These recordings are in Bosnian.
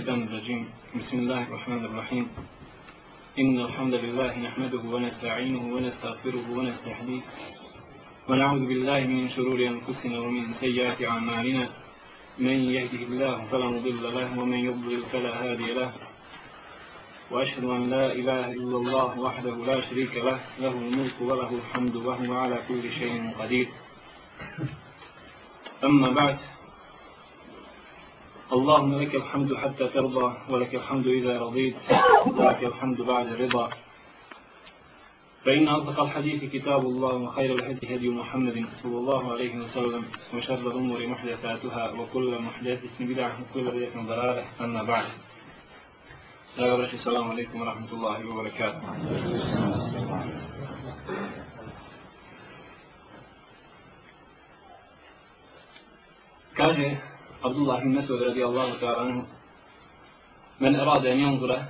الشيطان الرجيم. بسم الله الرحمن الرحيم. إن الحمد لله نحمده ونستعينه ونستغفره ونستهديه. ونعوذ بالله من شرور أنفسنا ومن سيئات أعمالنا. من يهده الله فلا مضل له ومن يضلل فلا هادي له. وأشهد أن لا إله إلا الله وحده لا شريك له. له الملك وله الحمد وهو على كل شيء قدير. أما بعد اللهم لك الحمد حتى ترضى ولك الحمد إذا رضيت ولك الحمد بعد الرضا فإن أصدق الحديث كتاب الله وخير الهدي هدي محمد صلى الله عليه وسلم وشر الأمور محدثاتها وكل محدثة بدعة وكل بدعة ضلالة أما بعد. Draga braći, salamu alaikum wa rahmatullahi عبد الله بن مسعود رضي الله تعالى عنه من أراد أن ينظر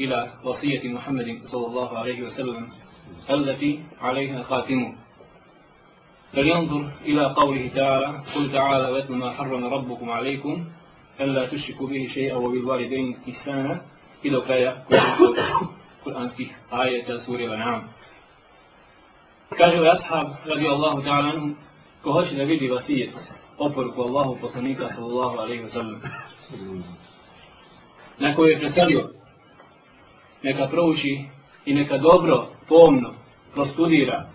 إلى وصية محمد صلى الله عليه وسلم التي عليها خاتمه. فلينظر إلى قوله تعالى قل تعالى واتل ما حرم ربكم عليكم ألا تشركوا به شيئا وبالوالدين إحسانا. إذا قران قرآنسكي آية سورة نعم كان أصحاب رضي الله تعالى عنهم كهوش نبيل وصية. Oporuku Allahu poslanika sallallahu alaihi wa sallam, na koju je preselio, neka prouči i neka dobro, pomno, prostudira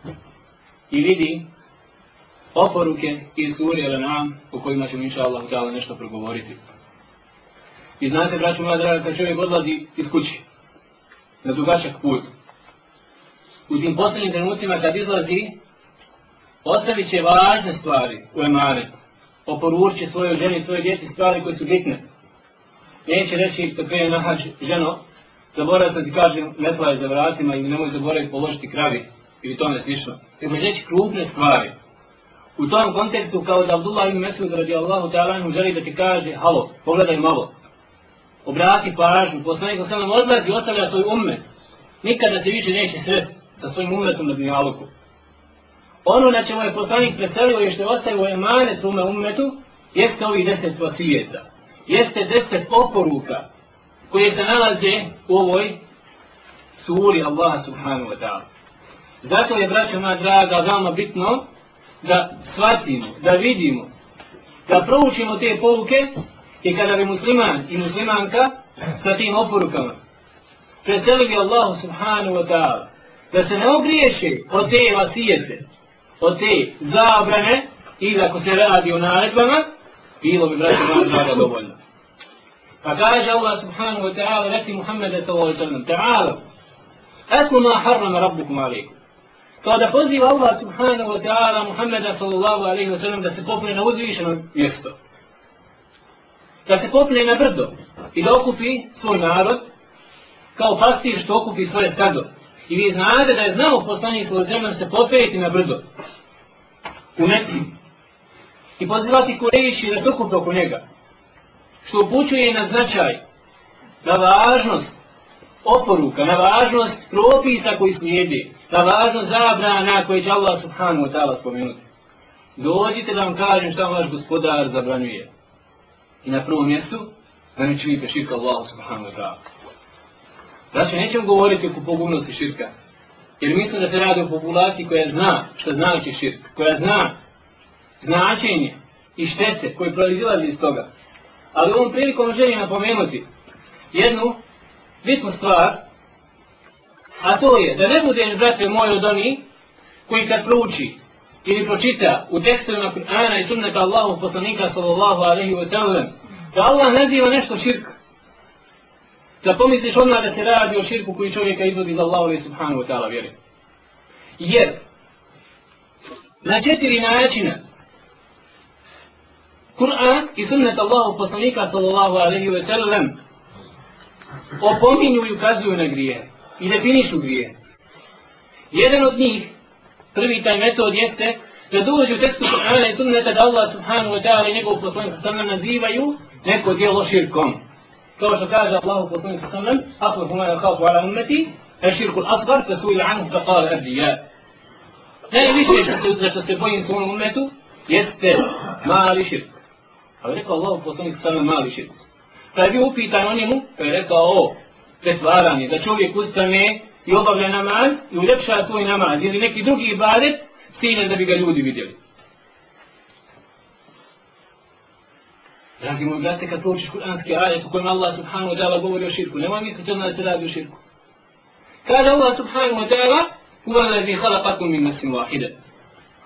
i vidi oporuke iz suri Al-An'am, o kojima ćemo inša Allah nešto progovoriti. I znate, braću moja draga, kad čovjek odlazi iz kući, na dugačak put, u tim posljednim trenucima kad izlazi, ostavit će važne stvari u emanetu oporučit će svojoj ženi, svoje djeci stvari koje su bitne. Neće reći, kad krene na hač, ženo, zaboravio sam ti kažem, metla je za vratima i nemoj zaboraviti položiti kravi, ili tome slično. Nego će reći krupne stvari. U tom kontekstu, kao da Abdullah ibn Mesud radijallahu ta'ala želi da ti kaže, halo, pogledaj malo, obrati pažnju, poslanik sa odlazi i ostavlja svoj ummet. Nikada se više neće sresti sa svojim ummetom na dunjaluku. Ono na čemu je poslanik preselio i što je ostavio emanet svome ummetu, jeste ovih deset vasijeta. Jeste deset oporuka koje se nalaze u ovoj suri Allaha subhanahu wa ta'ala. Zato je, braćo moja draga, veoma bitno da shvatimo, da vidimo, da proučimo te poruke I kada bi musliman i muslimanka sa tim oporukama preselili Allahu subhanahu wa ta'ala da se ne ogriješi od te vasijete, od te zabrane ili ako se radi o naredbama, bilo bi braći moja draga dovoljno. Pa kaže Allah subhanahu wa ta'ala, reci Muhammeda sallallahu sallam, ta'ala, etu ma harrama rabbukum alaikum. Kao da poziva Allah subhanahu wa ta'ala Muhammeda sallallahu alaihi wa sallam da se popne na uzvišeno mjesto da se popne na brdo i da okupi svoj narod kao pastir što okupi svoje stado. I vi znate da je znao poslanik svoj zemljem se popeti na brdo u neki i pozivati kurejiši da se okupe oko njega što upućuje na značaj na važnost oporuka, na važnost propisa koji slijedi, na važnost zabrana koje će Allah subhanahu wa ta'ala spomenuti. Dođite da vam kažem šta vaš gospodar zabranjuje. I na prvom mjestu, da ne činite širka Allah subhanahu wa ta'ala. Znači, nećemo govoriti o pogubnosti širka. Jer mislim da se radi o populaciji koja zna što znači širk. Koja zna značenje i štete koje proizilazi iz toga. Ali ovom prilikom želim napomenuti jednu bitnu stvar, a to je da ne budeš, brate moj, od oni koji kad prouči ili pročita u tekstovima Kur'ana i sunnata Allahu poslanika sallallahu alaihi wa sallam da Allah naziva nešto širk da pomisliš odmah da se radi o širku koji čovjeka izvodi za Allahu subhanahu wa ta'ala vjeri jer na četiri načina Kur'an i sunnet Allahu poslanika sallallahu alaihi wa sallam opominju i ukazuju na grije i definišu grije jedan od njih prvi taj metod jeste da dođu u tekstu Kur'ana i sunneta da Allah subhanahu wa ta'ala i njegov poslanik sa sallam nazivaju neko dijelo širkom. Kao što kaže Allah poslanik sa sallam, ako huma ja hafu ala ummeti, je širkul asgar, pa su ila anhu fa kala abdija. Najviše što se, što se bojim svom ummetu, jeste mali širk. Ali rekao Allah poslanik sa sallam mali širk. Pa je bio upitan o njemu, pa je rekao o pretvaranje, da čovjek ustane i obavlja namaz i uljepša svoj namaz ili neki drugi ibadet, ciljen da bi ga ljudi vidjeli. Dragi moji brate, kad proučiš kuranski ajet u kojem Allah subhanahu wa ta'ala govori o širku, nemoj misliti odmah da se radi o širku. Kada Allah subhanahu wa ta'ala, huwa alladhi khalaqakum min nafsin wahida.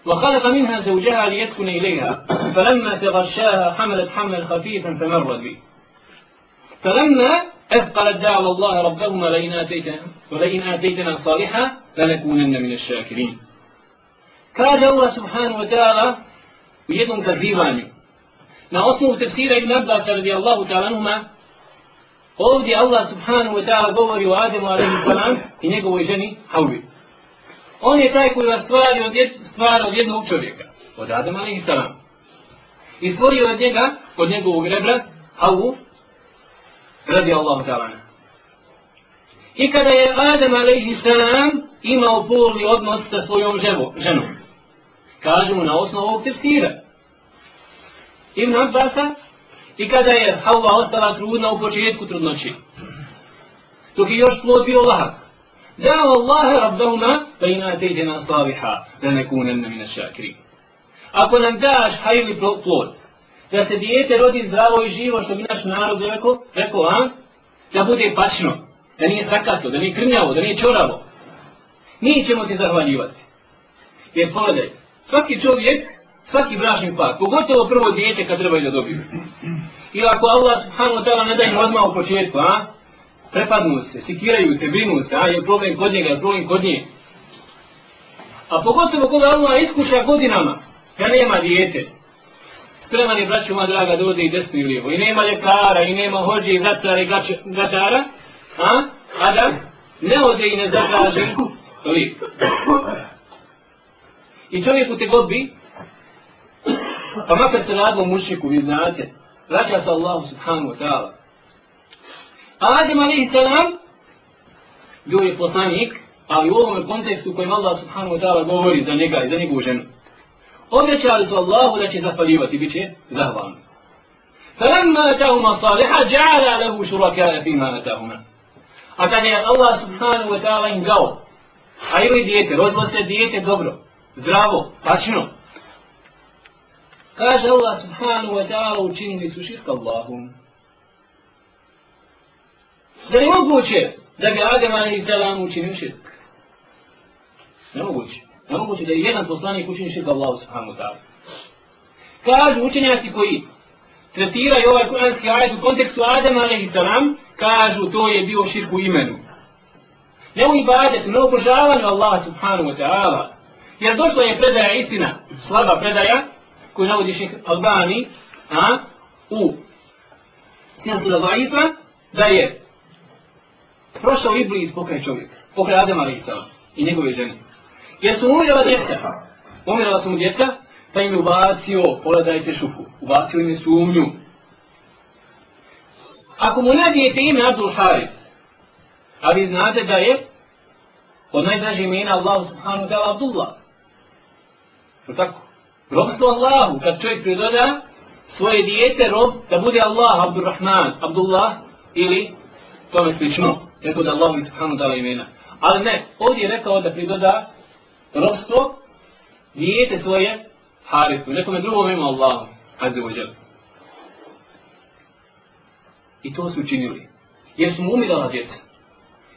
وخلق منها زوجها ليسكن إليها فلما تغشاها حملت حملا خفيفا فمرت به فلما أثقلت دعوى الله ربهما لئن آتيتنا ولئن آتيتنا صالحا لنكونن من الشاكرين Kaže Allah subhanahu wa ta'ala u jednom kazivanju na osnovu tefsira Ibn Abbas radijallahu ta'ala anhuma ovdje Allah subhanahu wa ta'ala govori o Ademu alaihi salam i njegovoj ženi Hawi. On je taj koji vas stvari od, jed, stvara od jednog čovjeka, od Adama alaihi salam. I stvorio od njega, od njegovog rebra, Hawu, radijallahu ta'ala. I kada je Adam alaihi salam imao polni odnos sa svojom ženom, kažemo na osnovu ovog tefsira, Ibn Abbasa i kada je Havva ostala trudna u početku trudnoći. Dok je još plod bio lahak. Dao Allahe rabbahuma da ina tejdena saliha da ne kunenne mine šakri. Ako nam daš hajli plod, da se dijete rodi zdravo i živo, što bi naš narod rekao, rekao, a? Da bude pačno, da nije sakato, da nije krnjavo, da nije čoravo. Mi ćemo ti zahvaljivati. Jer pogledaj, svaki čovjek svaki bračni par, pogotovo prvo dijete kad trebaju da dobiju. I ako Allah subhanahu wa ta'ala ne da im odmah u početku, a? Prepadnu se, sikiraju se, brinu se, a je problem kod njega, je problem kod nje. A pogotovo koga Allah iskuša godinama, kad nema dijete. Spreman je, braću moja draga, da ode i desno i lijevo. I nema ljekara, i nema hođe i vratara i gatara, a? A da ne ode i ne zatraže lijek. I čovjek u te godbi, Pa makar se radilo mušniku, vi znate, vraća se Allahu subhanahu wa ta'ala. Adem alaihi salam bio je poslanik, ali u ovom kontekstu u kojem Allah subhanahu wa ta'ala govori za njega i za njegovu ženu. Obećali su Allahu da će zahvaljivati, bit će zahvalni. فلما أتاهما صالحا جعل له شركاء فيما أتاهما. A kad je Allah subhanahu wa ta'ala im dao, a ili dijete, rodilo se dijete dobro, zdravo, tačno, Kaže Allah subhanahu wa ta'ala učinili su širka Allahom. Da li moguće da bi Adem a.s. učinio širk? Nemoguće. Nemoguće da je jedan poslanik učini širka Allahu subhanahu wa ta'ala. Kažu učenjaci koji tretiraju ovaj kuranski ajed u kontekstu Adama a.s. kažu to je bio širk u imenu. Ne u ibadetu, ne u obožavanju Allaha subhanahu wa ta'ala. Jer došla je predaja istina, slaba predaja, koji navodi šeh Albani a, u Sjansula Vaifa, da je prošao Iblis pokraj čovjeka, pokraj Adama Lisala i njegove žene. Jer su umirala djeca, umirala su mu djeca, pa im je ubacio, pogledajte šupu, ubacio im je sumnju. Ako mu nadijete ime Abdul Harith, a vi znate da je od najdražih imena Allah subhanahu wa ta'ala Abdullah. Je tako? Robstvo Allahu, kad čovjek pridoda svoje dijete, rob, da bude Allah, Abdurrahman, Abdullah, ili tome slično, rekao da Allah subhanahu ta'ala imena. Ali ne, ovdje je rekao da pridoda robstvo, dijete svoje, Harifu, nekome drugom ima Allah, azze ođel. I to su učinili. Jer su mu umirala djeca.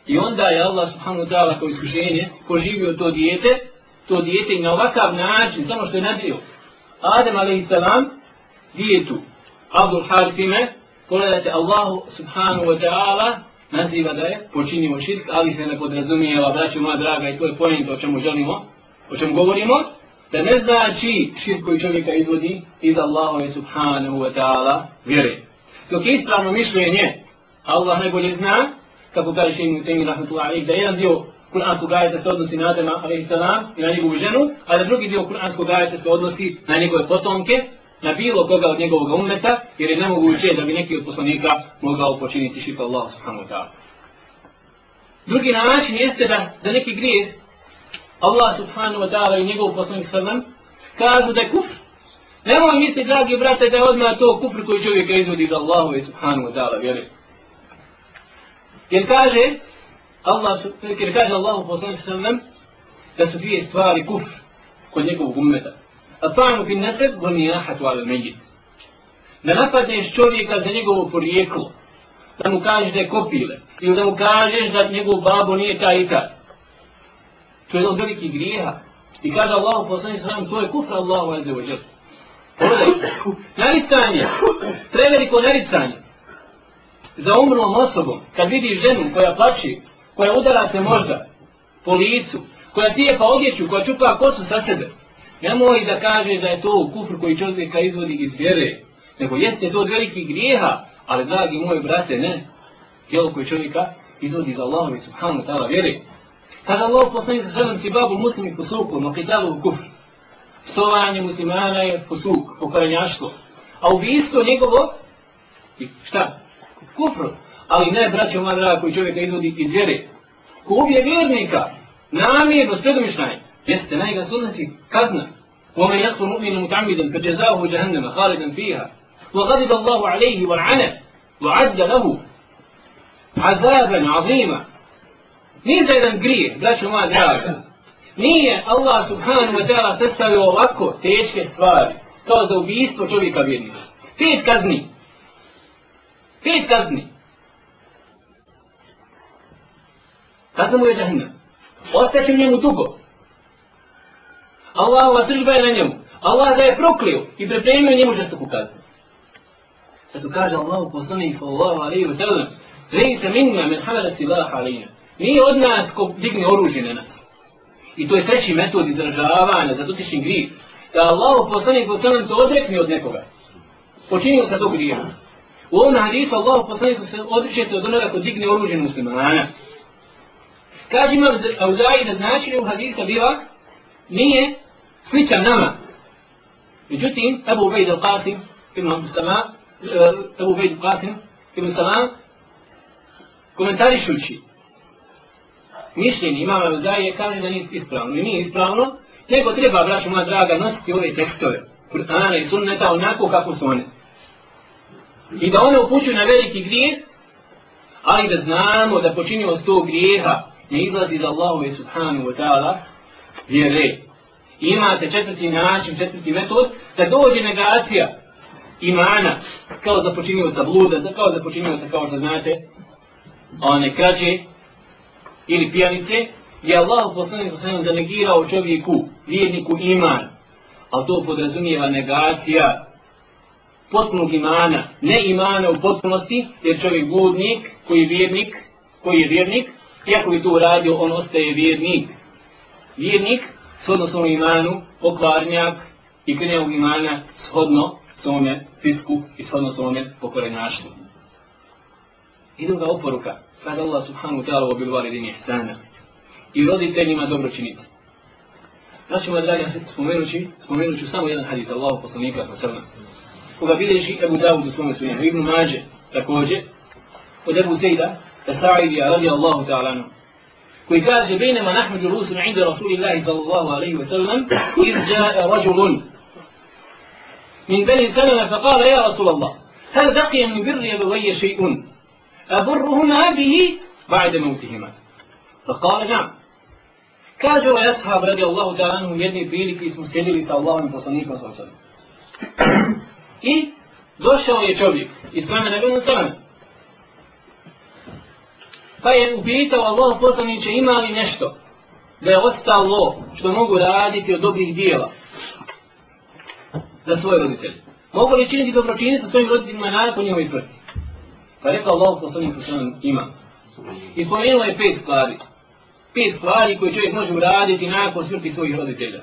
I onda je Allah subhanahu ta'ala kao iskušenje poživio to dijete, to dijete i na ovakav način, samo što je nadrio. Adem a.s. dijetu Abdul Harfime, pogledajte Allahu subhanahu wa ta'ala naziva da je počinimo širk, ali se ne podrazumijeva, braću moja draga, i to je pojent o čemu želimo, o čemu govorimo, da ne znači širk koji čovjeka izvodi iz Allahove subhanahu wa ta'ala vjere. Dok je ispravno mišljenje, Allah najbolje zna, kako kaže še im Temi rahmatullahi, da jedan dio kuranskog ajeta se odnosi na Adama a.s. i na njegovu ženu, a da drugi dio kuranskog ajeta se odnosi na njegove potomke, na bilo koga od njegovog umeta, jer je nemoguće da bi neki od poslanika mogao počiniti širka Allah subhanahu wa ta'ala. Drugi način jeste da za neki grijeh Allah subhanahu wa ta'ala i njegov poslanik sallam kažu da je kufr, Nemoj misli, dragi brate, da je odmah to kufr koji čovjeka izvodi do Allahu subhanahu wa ta'ala, vjeri. Jer kaže, Allah, jer kaže Allahu poslani sallam, da su dvije stvari kufr kod njegovog ummeta. A ta'anu bin nasab wa jahatu ala mejit. Da napadneš čovjeka za njegovo porijeklo, da mu kažeš da je kopile, ili da mu kažeš da njegov babo nije taj i taj. To je jedan veliki grijeha. I kaže Allahu poslani sallam, to je kufr Allahu azze wa jel. Pogledajte, naricanje, preveliko naricanje za umrlom osobom, kad vidiš ženu koja plači, koja udara se možda po licu, koja cijepa odjeću, koja čupa kosu sa sebe, nemoj da kaže da je to kufr koji čovjeka izvodi iz vjere, nego jeste to od velikih grijeha, ali dragi moji brate, ne, tijelo koje čovjeka izvodi iz Allahovi subhanu ta'ala vjere. Kada Allah poslani sa sredom si babu muslimi posuku, no kitalu kufr, psovanje muslimana je posuk, pokranjaštvo, a ubijstvo njegovo, šta, kufr, ali ne braćo moja draga koji čovjeka izvodi iz vjere. Ko ubije vjernika, namjerno s predomišljanjem, jeste najga sunnasi kazna. Kome jahtu mu'minu mutamidan, kad jezahu jahannama, haridan fiha. Wa gadib Allahu alaihi wa l'ana, wa adja lahu, azaban azima. Nije za jedan grijeh, braćo moja draga. Nije Allah subhanahu wa ta'ala sestavio ovako teške stvari, kao za ubijstvo čovjeka vjernika. Pet kazni. Pet kazni. Kazna mu je džahnem. Ostaće u njemu dugo. Allahova držba je na njemu. Allah ga je proklio i pripremio njemu žestoku kaznu. Zato kaže Allah poslanik sallallahu alaihi wa sallam Zai se minna min hamala silah alina. Nije od nas ko digne oružje na nas. I to je treći metod izražavanja za dotični grih. Da Allah poslanik sallallahu alaihi wa sallam se odrekne od nekoga. Počinio sa tog grijeva. U ovom hadisu Allah poslanik se odriče se od onoga ko digne oružje muslimana. Kad imam auzaji na značenju u hadisa biva, nije sličan nama. Međutim, Ebu Ubejd al-Qasim, ibn Sama, e, Ebu Ubejd al-Qasim, ibn Salam, komentarišući mišljenje imama Auzaije kaže da nije ispravno. I nije ispravno, nego treba, braću moja draga, nositi ove tekstove, Kur'ana i sunneta, onako kako su one. I da one upućuju na veliki grijeh, ali da znamo da počinimo s tog grijeha ne izlazi iz Allahove subhanahu wa ta'ala vjere. Imate četvrti način, četvrti metod, da dođe negacija imana kao za počinjivoca bluda, kao za počinjivoca kao što znate, one krađe ili pijanice, je Allah poslanik sa svema zanegirao čovjeku, vjerniku iman, ali to podrazumijeva negacija potpunog imana, ne imana u potpunosti, jer čovjek bludnik, koji je vjernik, koji je vjernik, iako bi to uradio, on ostaje vjernik. Vjernik, shodno svom imanu, pokvarnjak i krnjavog imana, shodno svome fisku i shodno svome pokorenjaštvu. I druga oporuka, kada Allah subhanahu ta'ala obil validini ihsana i roditeljima dobro činiti. Znači, moja draga, spomenući, spomenući samo jedan hadith Allahu poslanika sa srna koga bilježi Ebu Dawud u svome svojemu, Ibn Mađe također, od Ebu Zejda, Sa'idija radijallahu ta'ala anhu, koji kaže, bejnema nahmu džulusun inda Rasulillahi sallallahu alaihi wa sallam, ir ja'a rajulun min beni salama fa qala ja Rasulallah, hal daqiya min birri abuvaje še'un, aburruhuma bihi ba'de mautihima. Fa qala na'am. Kaže ovaj ashab radijallahu ta'ala anhu, jedni prilike smo sjedili sa Allahom poslanikom sallallahu alaihi wa sallam. I došao je čovjek iz plemena Benu Salama. Pa je upitao Allah poslaniće ima li nešto da je ostalo što mogu raditi od dobrih dijela za svoje roditelje. Mogu li činiti dobročinstvo svojim roditeljima nakon njihovi smrti? Pa rekao Allah poslanik sa ima. I spomenuo je pet stvari. Pet stvari koje čovjek može uraditi nakon smrti svojih roditelja.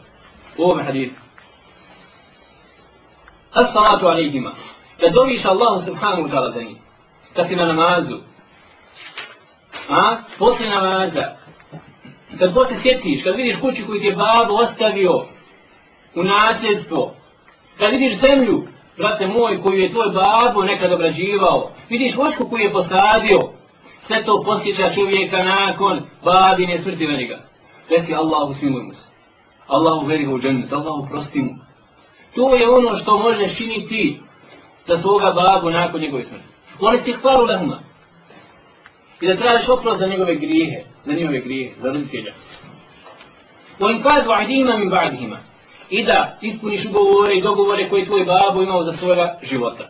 U ovom hadisu. As-salatu alaihima. Kad doviš Allahu subhanahu wa ta'ala za njih. Kad si na namazu. A? Posle namaza. Kad god se sjetiš, kad vidiš kuću koju ti je babo ostavio u nasljedstvo. Kad vidiš zemlju, brate moj, koju je tvoj babo nekad obrađivao. Vidiš vočku koju je posadio. Sve to posjeća čovjeka nakon babine smrti na njega. Reci Allahu smiluj mu se. Allahu veri ga u džennet. Allahu prosti mu. To je ono što možeš činiti za svoga babu nakon njegove smrti. Oni ste hvalu lehuma. I da tražiš oprost za njegove grijehe, za njegove grijehe, za roditelja. Oni pad vahdima min ba'dihima. I da ispuniš ugovore i dogovore koje tvoj babo imao za svoga života.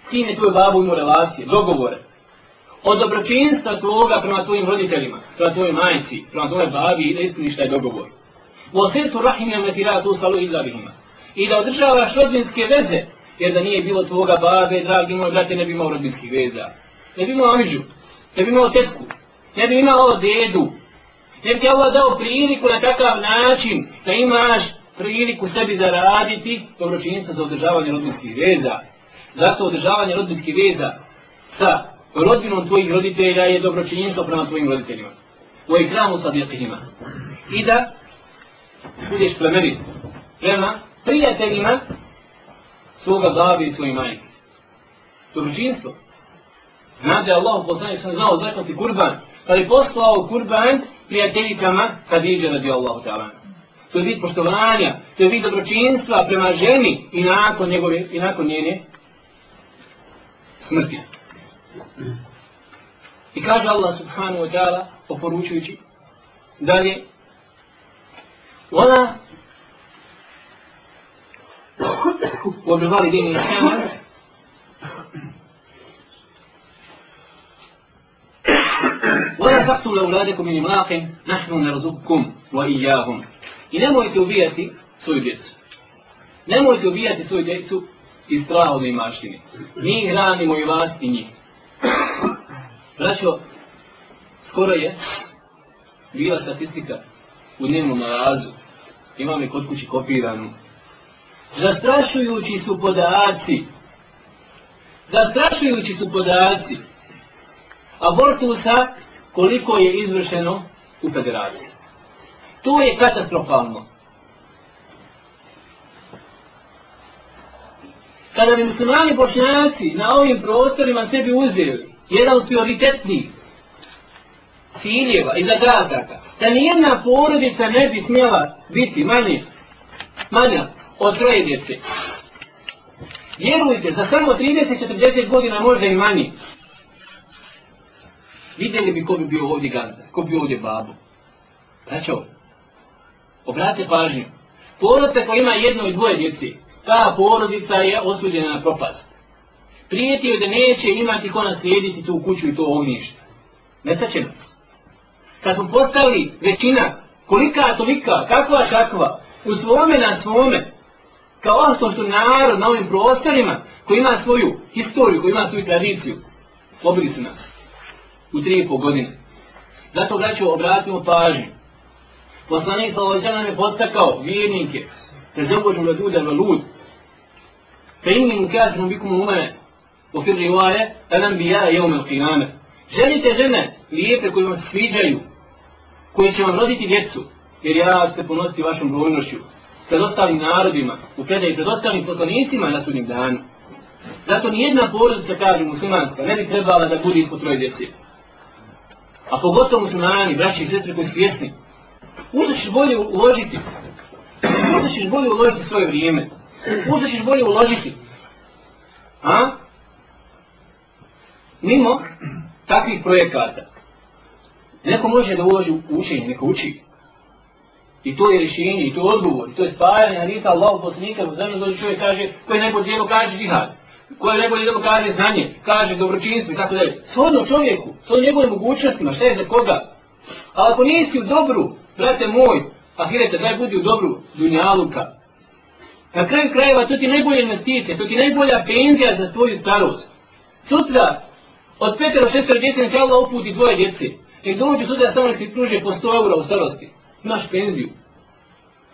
S kim je tvoj babo imao relacije, dogovore. Od dobročinstva tvoga prema tvojim roditeljima, prema tvojoj majci, prema tvojoj babi i da ispuniš taj dogovor. U osirtu rahim je metiratu salu illa bihima. I da održavaš rodinske veze, jer da nije bilo tvoga babe, dragi moj brate, ne bi imao rodinskih veza. Ne bi imao amiđu, ne bi imao tetku, ne bi imao dedu, ne bi ti Allah dao priliku na takav način da imaš priliku sebi zaraditi dobročinstvo za održavanje rodinskih veza. Zato održavanje rodinskih veza sa rodbinom tvojih roditelja je dobročinstvo prema tvojim roditeljima. U ikramu sa djetihima. I da budeš plemenit prema prijateljima svoga babi i svojih majke. Dobročinstvo. Znate, Allah poslanik sam znao zakljati kurban, kad je poslao kurban prijateljicama kad iđe radi Allahu ta'ala. To je vid poštovanja, to je vid dobročinstva prema ženi i nakon, njegove, i nakon njene smrti. I kaže Allah subhanahu wa ta'ala, oporučujući, dalje, Ona وبالوالدين إحسانا ولا تقتلوا أولادكم من إملاق نحن نرزقكم وإياهم I nemojte ubijati svoju djecu. Nemojte ubijati svoju djecu iz straha od imaštine. Mi hranimo i vas i njih. Braćo, skoro je bila statistika u dnevnom nalazu. Imam je kod kući kopiranu. Zastrašujući su podaci. Zastrašujući su podaci. Abortusa koliko je izvršeno u federaciji. To je katastrofalno. Kada bi muslimani bošnjaci na ovim prostorima sebi uzeli jedan od prioritetnih ciljeva i zadataka, da nijedna porodica ne bi smjela biti manje, manja od troje djece. Vjerujte, za samo 30-40 godina možda i manje, Vidjeli bi ko bi bio ovdje gazda, ko bi bio ovdje babo. Znači ovo. Obratite pažnju. Porodica koja ima jedno i dvoje djece, ta porodica je osuđena na propast. Prijeti joj da neće imati ko naslijediti tu kuću i to ognjište. Nestaće nas. Kad smo postavili većina, kolika, tolika, kakva, kakva, u svome na svome, kao autohton narod na ovim prostorima, koji ima svoju historiju, koji ima svoju tradiciju, pobili su nas u tri i po godine. Zato, braću, obratimo pažnju. Poslanik sa ovoj nam je postakao vjernike, da zabođu da ljude na lud. Fe inni mu bikum umene, u fir rivaje, elan bija jevme u qiyame. Želite žene lijepe koje vam sviđaju, koji će vam roditi djecu, jer ja ću se ponositi vašom brojnošću, pred ostalim narodima, u predaj pred ostalim poslanicima na sudnjem danu. Zato ni jedna porodica, kaže muslimanska, ne bi trebala da bude ispod troje djece. A pogotovo muslimani, braći i sestre koji su svjesni, Možda ćeš bolje uložiti. Možda ćeš bolje uložiti svoje vrijeme. Možda ćeš bolje uložiti. A? Mimo takvih projekata. Neko može da uloži u učenje, neko uči. I to je rješenje, i to je odgovor, i to je stvaranje a nisa Allah poslanika za zemlju, dođe čovjek kaže, koje neko djelo kaže džihad, koje najbolje djelo kaže znanje, kaže dobročinstvo i tako dalje. Svodno čovjeku, svodno njegovim mogućnostima, šta je za koga? Ali ako nisi u dobru, brate moj, ahirete, daj budi u dobru dunjaluka. Na kraju krajeva, to ti najbolja investicija, to ti najbolja penzija za svoju starost. Sutra, od petero, šestero djece, neka Allah uputi dvoje djece. Nek dođe sutra samo nek ti pruže po 100 eura u starosti. Imaš penziju.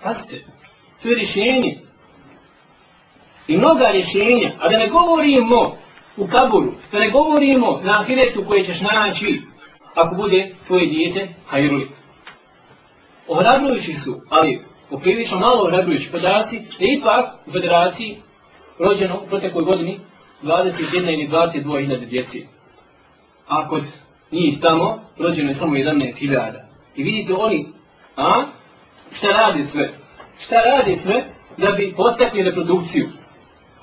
Pazite, to je rješenje. I mnoga rješenja, a da ne govorimo u kaburu, da ne govorimo na ahiretu koje ćeš naći ako bude tvoje dijete hajruli. ohrabrujući su, ali poprilično malo ohrabrujući podaci, da ipak u federaciji rođeno u protekloj godini 21 ili 22 hiljade djece. A kod njih tamo rođeno je samo 11 hiljada. I vidite oni, a, šta radi sve? Šta radi sve? da bi postakli reprodukciju.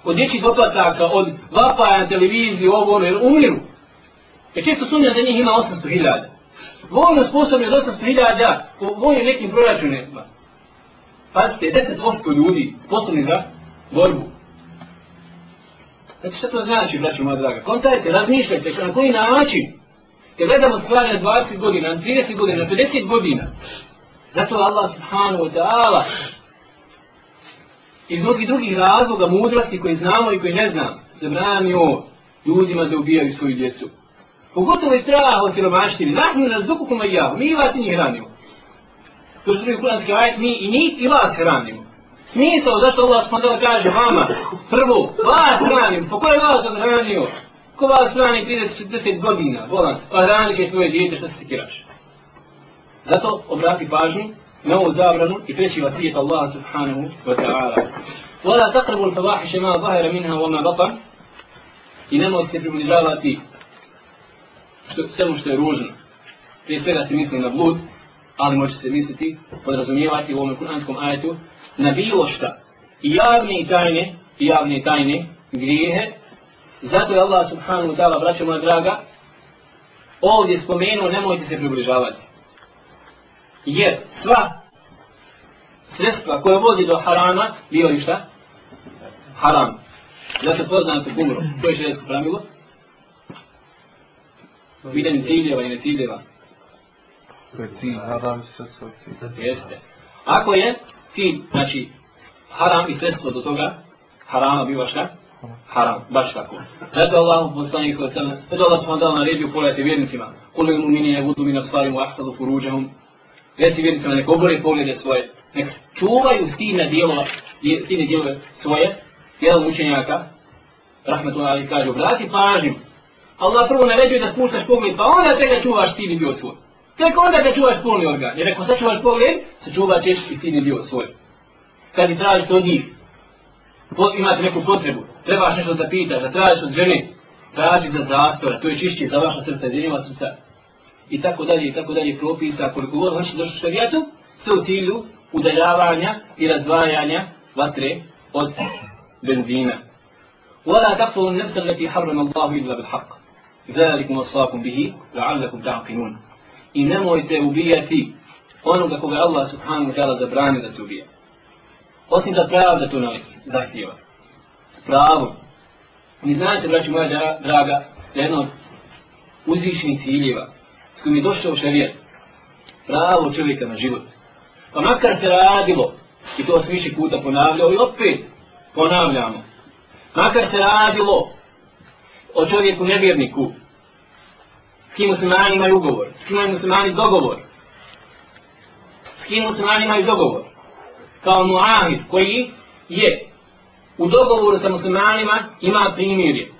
Od dječjih doplataka, od vapaja na televiziji, ovo ono, jer umiru. Jer često sumnja da njih ima 800.000. Vojno sposobni od 800.000 po vojnim nekim proračunima. Pazite, 10% ljudi sposobni za borbu. Znači što to znači, braćo moja draga? Kontajte, razmišljajte na koji način. Jer gledamo stvari na 20 godina, na 30 godina, na 50 godina. Zato Allah subhanahu wa ta'ala iz mnogih drugih razloga mudrosti koji znamo i koji ne znam zabranio ljudima da ubijaju svoju djecu. Pogotovo je strah o siromaštini. Nahnu nas zukukum i ja, mi vas i njih hranimo. To što je kuranski ajet, mi i njih i vas hranimo. Smisao zašto Allah subhanahu kaže vama, prvo, vas hranim, po pa koje vas odhranio? Ko vas hrani 30-40 godina, volan, pa a hranike tvoje dijete, što se sikiraš? Zato obrati pažnju na ovu zabranu i treći vasijet Allaha subhanahu wa ta'ala. Wala taqrabu al-fawahish ma zahira minha wa ma batan. I nemojte se približavati što, svemu što je ružno. Prije svega se misli na blud, ali može se misliti, podrazumijevati u ovom kuranskom ajetu, na bilo šta. I javne i tajne, i javne i tajne grijehe. Zato je Allah subhanahu wa ta'ala, braćo moja draga, ovdje spomenuo, nemojte se približavati. Jer sva sredstva koje vodi do harama, bio li šta? Haram. Zato poznato kumru. To je šredsko pravilo. Vidim ciljeva i ne ciljeva. Svoj cilj, haram sve svoj cilj. Jeste. Ako je cilj, znači, haram i sredstvo do toga, harama biva šta? Haram, baš tako. Zato Allah poslanik svoj sallam, zato Allah smo dal naredio pogledati vjernicima. Kulu im umini je vudu min absarim u ahtalu furuđahum. Reci vjernicima, nek obore poglede svoje, nek čuvaju stine dijelova, stine dijelove svoje, jedan učenjaka, rahmetullahi ali kaže, obrati pažnju, Allah prvo naređuje da spuštaš pogled, pa onda te ga čuvaš stini dio svoj. Tek onda da čuvaš polni organ. Jer ako sačuvaš pogled, sačuvat ćeš i stini dio svoj. Kad ti tražite od njih, imate neku potrebu, trebaš nešto da pitaš, da tražiš od žene, traži za zastora, to je čišće za vaša srca, za njima srca I tako dalje, i tako dalje propisa, koliko god hoćeš došli šarijatu, sve u cilju udaljavanja i razdvajanja vatre od benzina. ولا تقتلوا النفس التي حرم الله إلا بالحق ذلكم وصاكم به لعلكم تعقلون i nemojte ubijati onoga koga Allah subhanahu wa ta'ala zabrani da se ubija. Osim da pravda to nas zahtjeva. S pravom. Mi znate, braći moja draga, da jedno od uzvišenih ciljeva s kojim je došao šarijet, pravo čovjeka na život. Pa makar se radilo, i to se više puta ponavljao, i opet ponavljamo, makar se radilo o čovjeku nevjerniku, s kim muslimani imaju ugovor, s kim muslimani dogovor, s kim muslimani imaju dogovor, kao muahid koji je u dogovoru sa muslimanima ima primirje.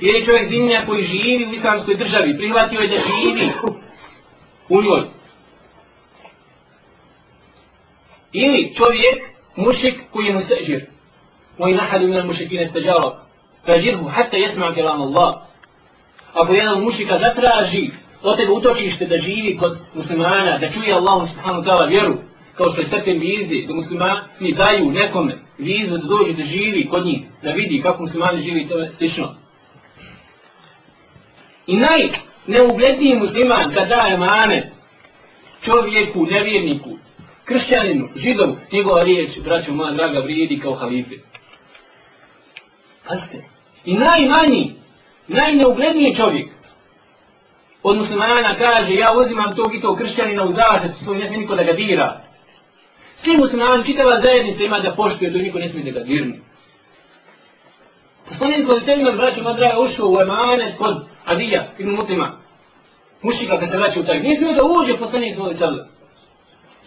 Ili čovjek dinja koji živi u islamskoj državi, prihvatio je da živi u njoj. Ili čovjek, mušik koji je mustađir, وإن أحد من المشركين استجارك فأجره حتى يسمع كلام الله Ako jedan mušika zatraži od tebe utočište da živi kod muslimana, da čuje Allah subhanahu wa ta'ala vjeru, kao što je stepen vizi, da muslimani daju nekome vizu da dođe da živi kod njih, da vidi kako muslimani živi, to je slično. I najneugledniji musliman kad daje mane čovjeku, nevjerniku, kršćaninu, židom, njegova riječ, braćo moja draga, vrijedi kao halife. Pazite. I najmanji, najneugledniji čovjek od muslimana kaže ja uzimam tog i tog kršćanina u zahtetu, svoj ne smije niko da ga dira. Svi muslimani, čitava zajednica ima da poštuje, to niko ne smije da ga dirne. Poslanik svoj sebi, braćo Madraja, ušao u emanet kod Adija, ibn Mutima. Mušika kad se vraća u taj, nije smio da uđe poslanik svoj sada.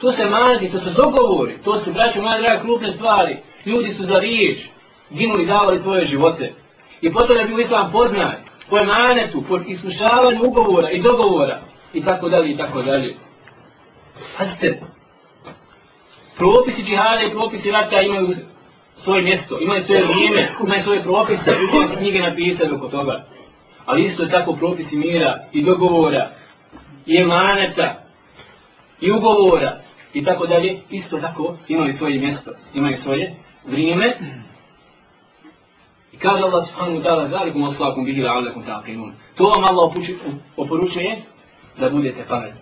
To se manati, to se dogovori, to su, braćo draga krupne stvari. Ljudi su za riječ, ginuli, davali svoje živote. I potom je bio islam poznat po emanetu, po islušavanju ugovora i dogovora i tako dalje i tako dalje. Pazite, propisi džihada i propisi rata imaju svoje mjesto, imaju svoje vrijeme, imaju svoje propise, ljudi su knjige napisali oko toga. Ali isto je tako propisi mira i dogovora i emaneta i ugovora i tako dalje, isto tako imaju svoje mjesto, imaju svoje vrijeme. I kaže Allah subhanahu wa ta'ala, zalikum oslakum bihi la'alakum ta'qinun. To vam Allah oporučuje da budete pametni.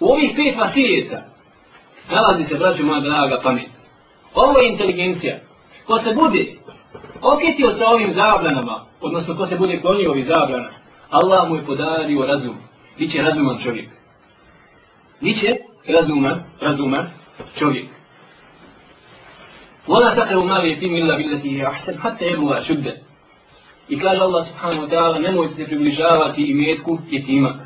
U ovih pet vasijeta nalazi se, braću moja draga, pamet. Ovo je inteligencija. Ko se bude okitio sa ovim zabranama, odnosno ko se bude klonio ovih zabrana, Allah mu je podario razum. Biće razuman čovjek. Biće razuman, razuman čovjek. ولا تقربوا مال اليتيم الا بالتي هي احسن حتى يبلغ اشده I kaže Allah subhanahu wa ta'ala, nemojte se približavati imetku jetima.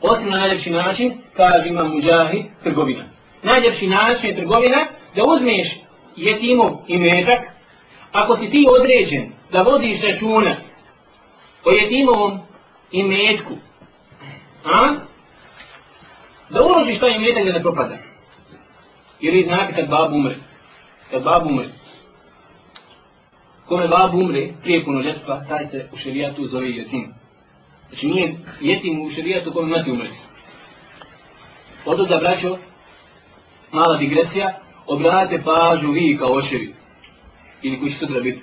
Osim na najljepši način, kaže ima muđahi, trgovina. Najljepši način je trgovina da uzmeš jetimov imetak, ako si ti određen da vodiš računa o jedinovom imetku, a? da uložiš taj imetak da ne propada. Jer vi znate kad bab umre, kad bab umre, kome bab umre prije punoljestva, taj se u šerijatu zove jetim. Znači nije jetim u šerijatu kome mati umre. Odo da braćo, mala digresija, obratite pažu vi kao oševi, ili koji će sutra biti.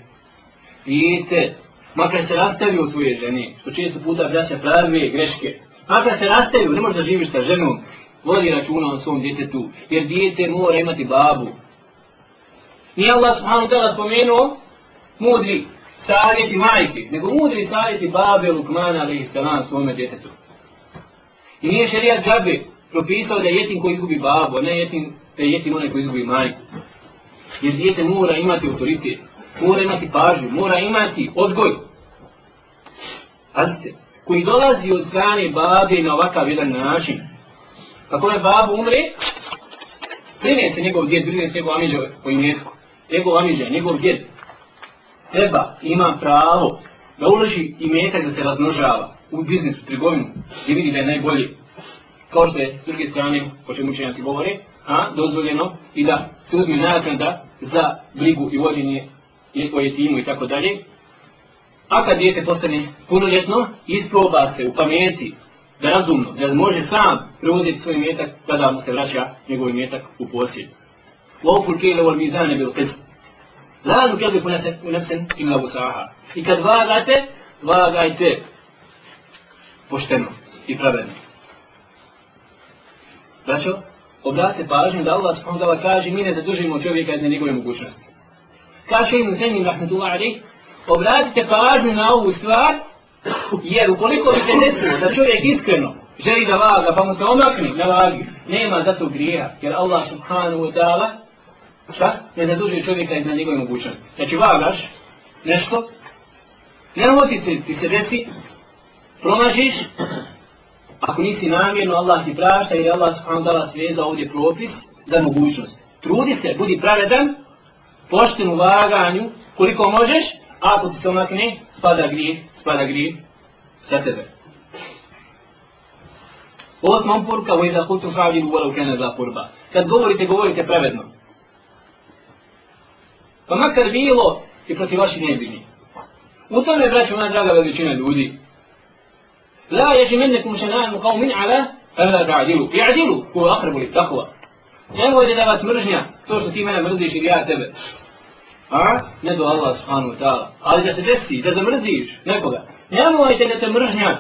Dijete, makar se rastavio od svoje žene, što često puta braća prave greške, makar se rastavio, ne možeš da živiš sa ženom, vodi računa o svom djetetu, jer dijete mora imati babu. Nije Allah subhanahu ta'ala spomenuo mudri savjeti majke, nego mudri savjeti babe Lukmana alaihi salam svome djetetu. I nije šarijat džabe propisao da je jetin koji izgubi babu, a ne jetin, da je jetin onaj koji izgubi majku. Jer dijete mora imati autoritet, mora imati pažnju, mora imati odgoj. Pazite, koji dolazi od strane babe na ovakav jedan način, Kako je babu umre, brine se njegov djed, brine se njegov amiđa po imetku. Njegov amiđa, njegov djed, treba, ima pravo da uloži imetak da se razmnožava u biznisu, trgovinu, gdje vidi da je najbolji. Kao što je s druge strane, o čemu učenjaci govore, a, dozvoljeno i da se uzme naknada za brigu i vođenje o jetimu i tako dalje. A kad dijete postane punoljetno, isproba se u pameti da razumno, da može sam preuzeti svoj metak kada mu se vraća njegov metak u posjed. Lopul kele vol mizane bil qist. La nukellifu nefsen illa vusaha. I kad vagate, vagajte pošteno i pravedno. Braćo, obratite pažnju da Allah subhanahu kaže mi ne zadužimo čovjeka iz njegove mogućnosti. Kaže im Zemim rahmetullahi alaih, obratite pažnju na ovu stvar Jer ukoliko bi se desilo da čovjek iskreno želi da vaga, pa mu se omakne na vagi, nema za to grija, jer Allah subhanahu wa ta'ala šta? Ne zadužuje čovjeka iznad njegove mogućnosti. Znači vagaš nešto, nemotice ti se desi, pronažiš, ako nisi namjerno, Allah ti prašta, jer Allah subhanahu wa ta'ala sveza ovdje propis za mogućnost. Trudi se, budi pravedan, pošten u vaganju, koliko možeš, A ako ti se omakne, spada grijeh, spada grijeh za tebe. Osmom poruka, u jedha kutu fa'adilu vola kene za purba. Kad govorite, govorite pravedno. Pa makar bilo i protiv vaših nebili. U tome, braćo, moja draga veličina ljudi. La ježi mennekum šenanu kao min ala, ala da'adilu. I'adilu, ko akrebu li takva. Nemojte da vas mržnja, to što ti mene mrziš ili ja tebe. A? Ne do Allah subhanahu wa ta'ala. Ali da se desi, da zamrziš nekoga. Nemojte da te mržnja.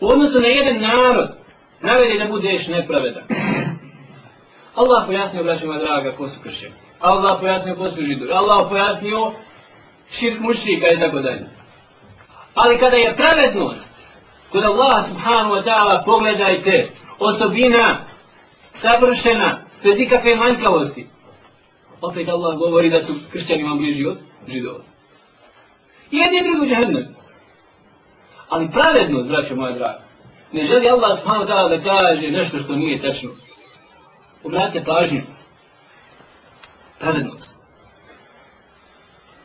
U odnosu na jedan narod, navedi da budeš nepravedan. Allah pojasnio, braćima draga, ko su kršeni. Allah pojasnio ko su židovi. Allah pojasnio širk mušrika i tako dalje. Ali kada je pravednost, kod Allah subhanahu wa ta'ala pogledajte osobina savršena, bez ikakve manjkavosti, opet Allah govori da su kršćani vam bliži od židova. I jedni i drugi u džahnem. Ali pravednost, braćo moja draga, ne želi Allah subhanahu ta'ala da kaže nešto što nije tečno. Obratite pažnju. Pravednost.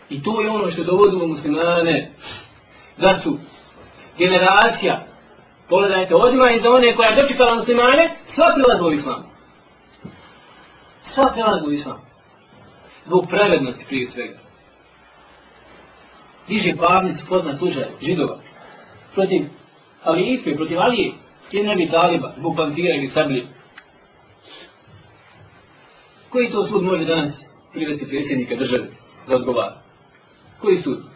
I to je ono što dovodilo muslimane da su generacija, pogledajte, odima i za one koja je dočekala muslimane, sva prilazila u islam. Sva prilazila u islam zbog pravednosti prije svega. Diže parnicu poznat slučaj židova protiv Alijefe, protiv Alije, je ne bi taliba, zbog pancira ili sablje. Koji to sud može danas privesti predsjednika države da odgovara? Koji sud?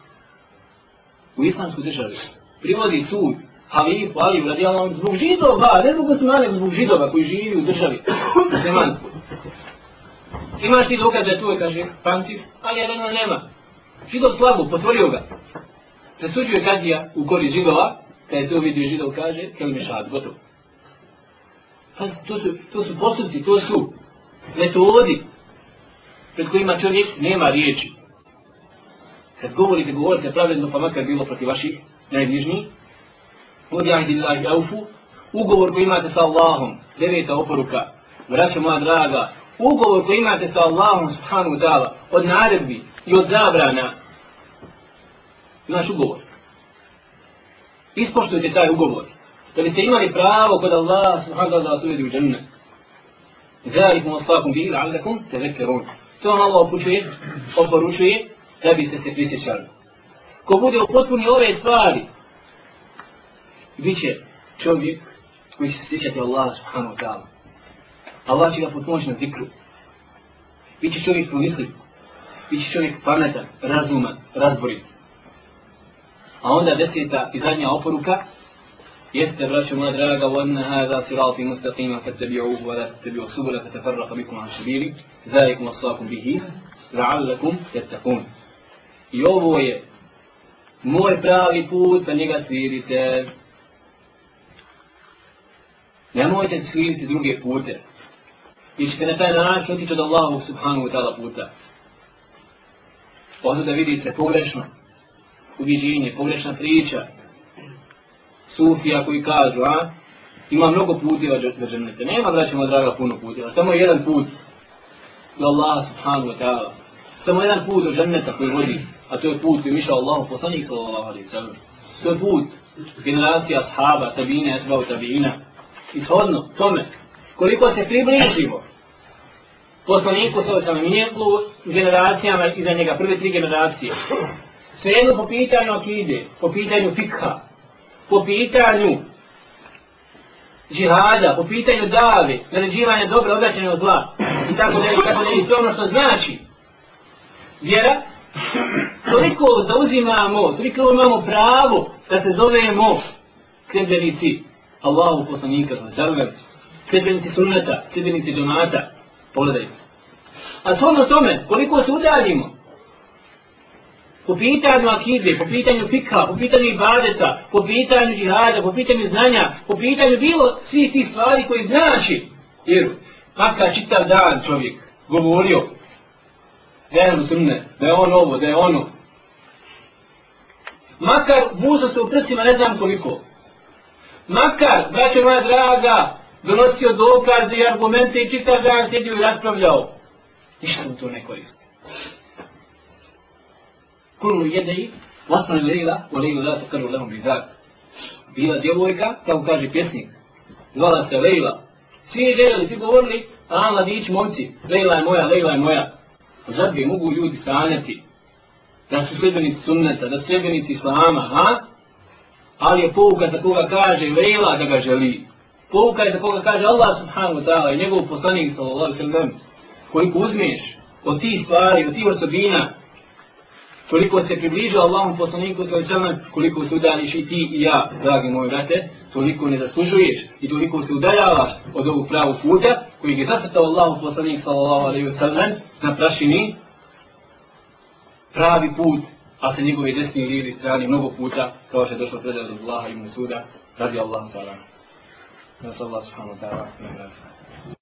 U islamskoj državi privodi sud Halifu Aliju radijalno zbog židova, ne zbog muslimana, nego zbog židova koji živi u državi muslimanskoj. Imaš ti dokaz da je tu, kaže, pancir, ali ja nema. Židov slavu, potvorio ga. Presuđuje kadija u korist židova, kada je to vidio židov, kaže, kelime šad, gotovo. Pazite, to su, to su postupci, to su metodi pred kojima čovjek nema riječi. Kad govorite, govorite pravedno, pa makar bilo protiv vaših najbližnijih. Od jahdillahi aufu, ugovor koji imate sa Allahom, deveta oporuka, braća moja draga, ugovor koji imate sa Allahom subhanahu ta'ala, od naredbi i od zabrana, naš ugovor. Ispoštujte taj ugovor, da biste imali pravo kod Allah subhanahu ta'ala da vas uvedi u džennet. Zalikum wasakum bihi la'allakum tadhakkarun. To vam Allah upućuje, oporučuje da biste se prisjećali. Ko bude u potpuni ove stvari, bit će čovjek koji će se sjećati Allah subhanahu wa ta'ala. Allah će ga potpomoći na zikru. Biće čovjek promisliv. Biće čovjek pametan, razuman, razborit. A onda deseta i zadnja oporuka jeste, braćo moja draga, وَأَنَّ هَذَا صِرَاطِ مُسْتَقِيمًا فَتَّبِعُوهُ وَلَا تَتَّبِعُوا سُبُلَ فَتَفَرَّقَ بِكُمْ عَنْ سَبِيلِ ذَلِكُمْ وَصَّاكُمْ بِهِ لَعَلَّكُمْ تَتَّقُونَ I ovo je moj pravi put, pa njega slijedite. Nemojte slijediti druge pute. I ćete na taj način otići od Allahu subhanahu wa ta'ala puta. Ovo da vidi se pogrešno uviđenje, pogrešna priča. Sufija koji kažu, a? Ima mnogo puteva do džennete. Nema, braćemo draga, puno puteva. Samo jedan put do Allaha subhanahu wa ta'ala. Samo jedan put do dženneta koji vodi. A to je put koji mišao Allahu poslanik sallallahu alaihi sallam. To je put generacija ashaba, tabine, etbao tabina. I shodno tome, koliko se približimo poslaniku sallallahu alaihi sallam i generacijama iza njega, prve tri generacije. Svejedno po pitanju akide, po pitanju fikha, po pitanju džihada, po pitanju dave, naređivanja dobra, obraćanja zla, i tako da je, tako da i sve ono što znači vjera, toliko zauzimamo, toliko imamo pravo da se zovemo sljedbenici Allahu poslanika, sljedbenici sunneta, sljedbenici džamata, pogledajte. A shodno tome, koliko se udaljimo, po pitanju akide, po pitanju fikha, po pitanju ibadeta, po pitanju džihada, po pitanju znanja, po pitanju bilo svih tih stvari koji znači, jer makar čitav dan čovjek govorio, da je sunne, da je on ovo, da je ono, makar buzo se u prsima ne znam koliko, makar, braćo moja draga, donosio dokaze i argumente i čitav dan sjedio i raspravljao, ništa mu to ne koristi. Kullu jedej, vasna je lejla, u lejlu la tukaru lehum bidak. Bila djevojka, kako kaže pjesnik, zvala se Lejla. Svi željeli, svi govorili, a mladić, momci, Lejla je moja, Lejla je moja. Zad bi mogu ljudi sanjati da su sljedbenici sunneta, da su sljedbenici islama, ha? Ali je pouka za koga kaže Lejla da ga želi. Pouka je za koga kaže Allah subhanahu wa ta'ala i njegov poslanik sallallahu sallam. Koliko uzmeš od tih stvari, od tih osobina, koliko se približa Allahom poslaniku sallallahu sallam, koliko se udališ i ti i ja, dragi moji brate, toliko ne zaslužuješ i toliko se udaljavaš od ovog pravog puta koji je zasrtao Allahom poslanik sallallahu alaihi wa sallam na prašini pravi put, a sa njegove desne i lijevi strane mnogo puta, kao što je došlo predaj od Allaha i Mesuda, radi Allahu ta'ala. Nas Allah subhanahu wa ta'ala.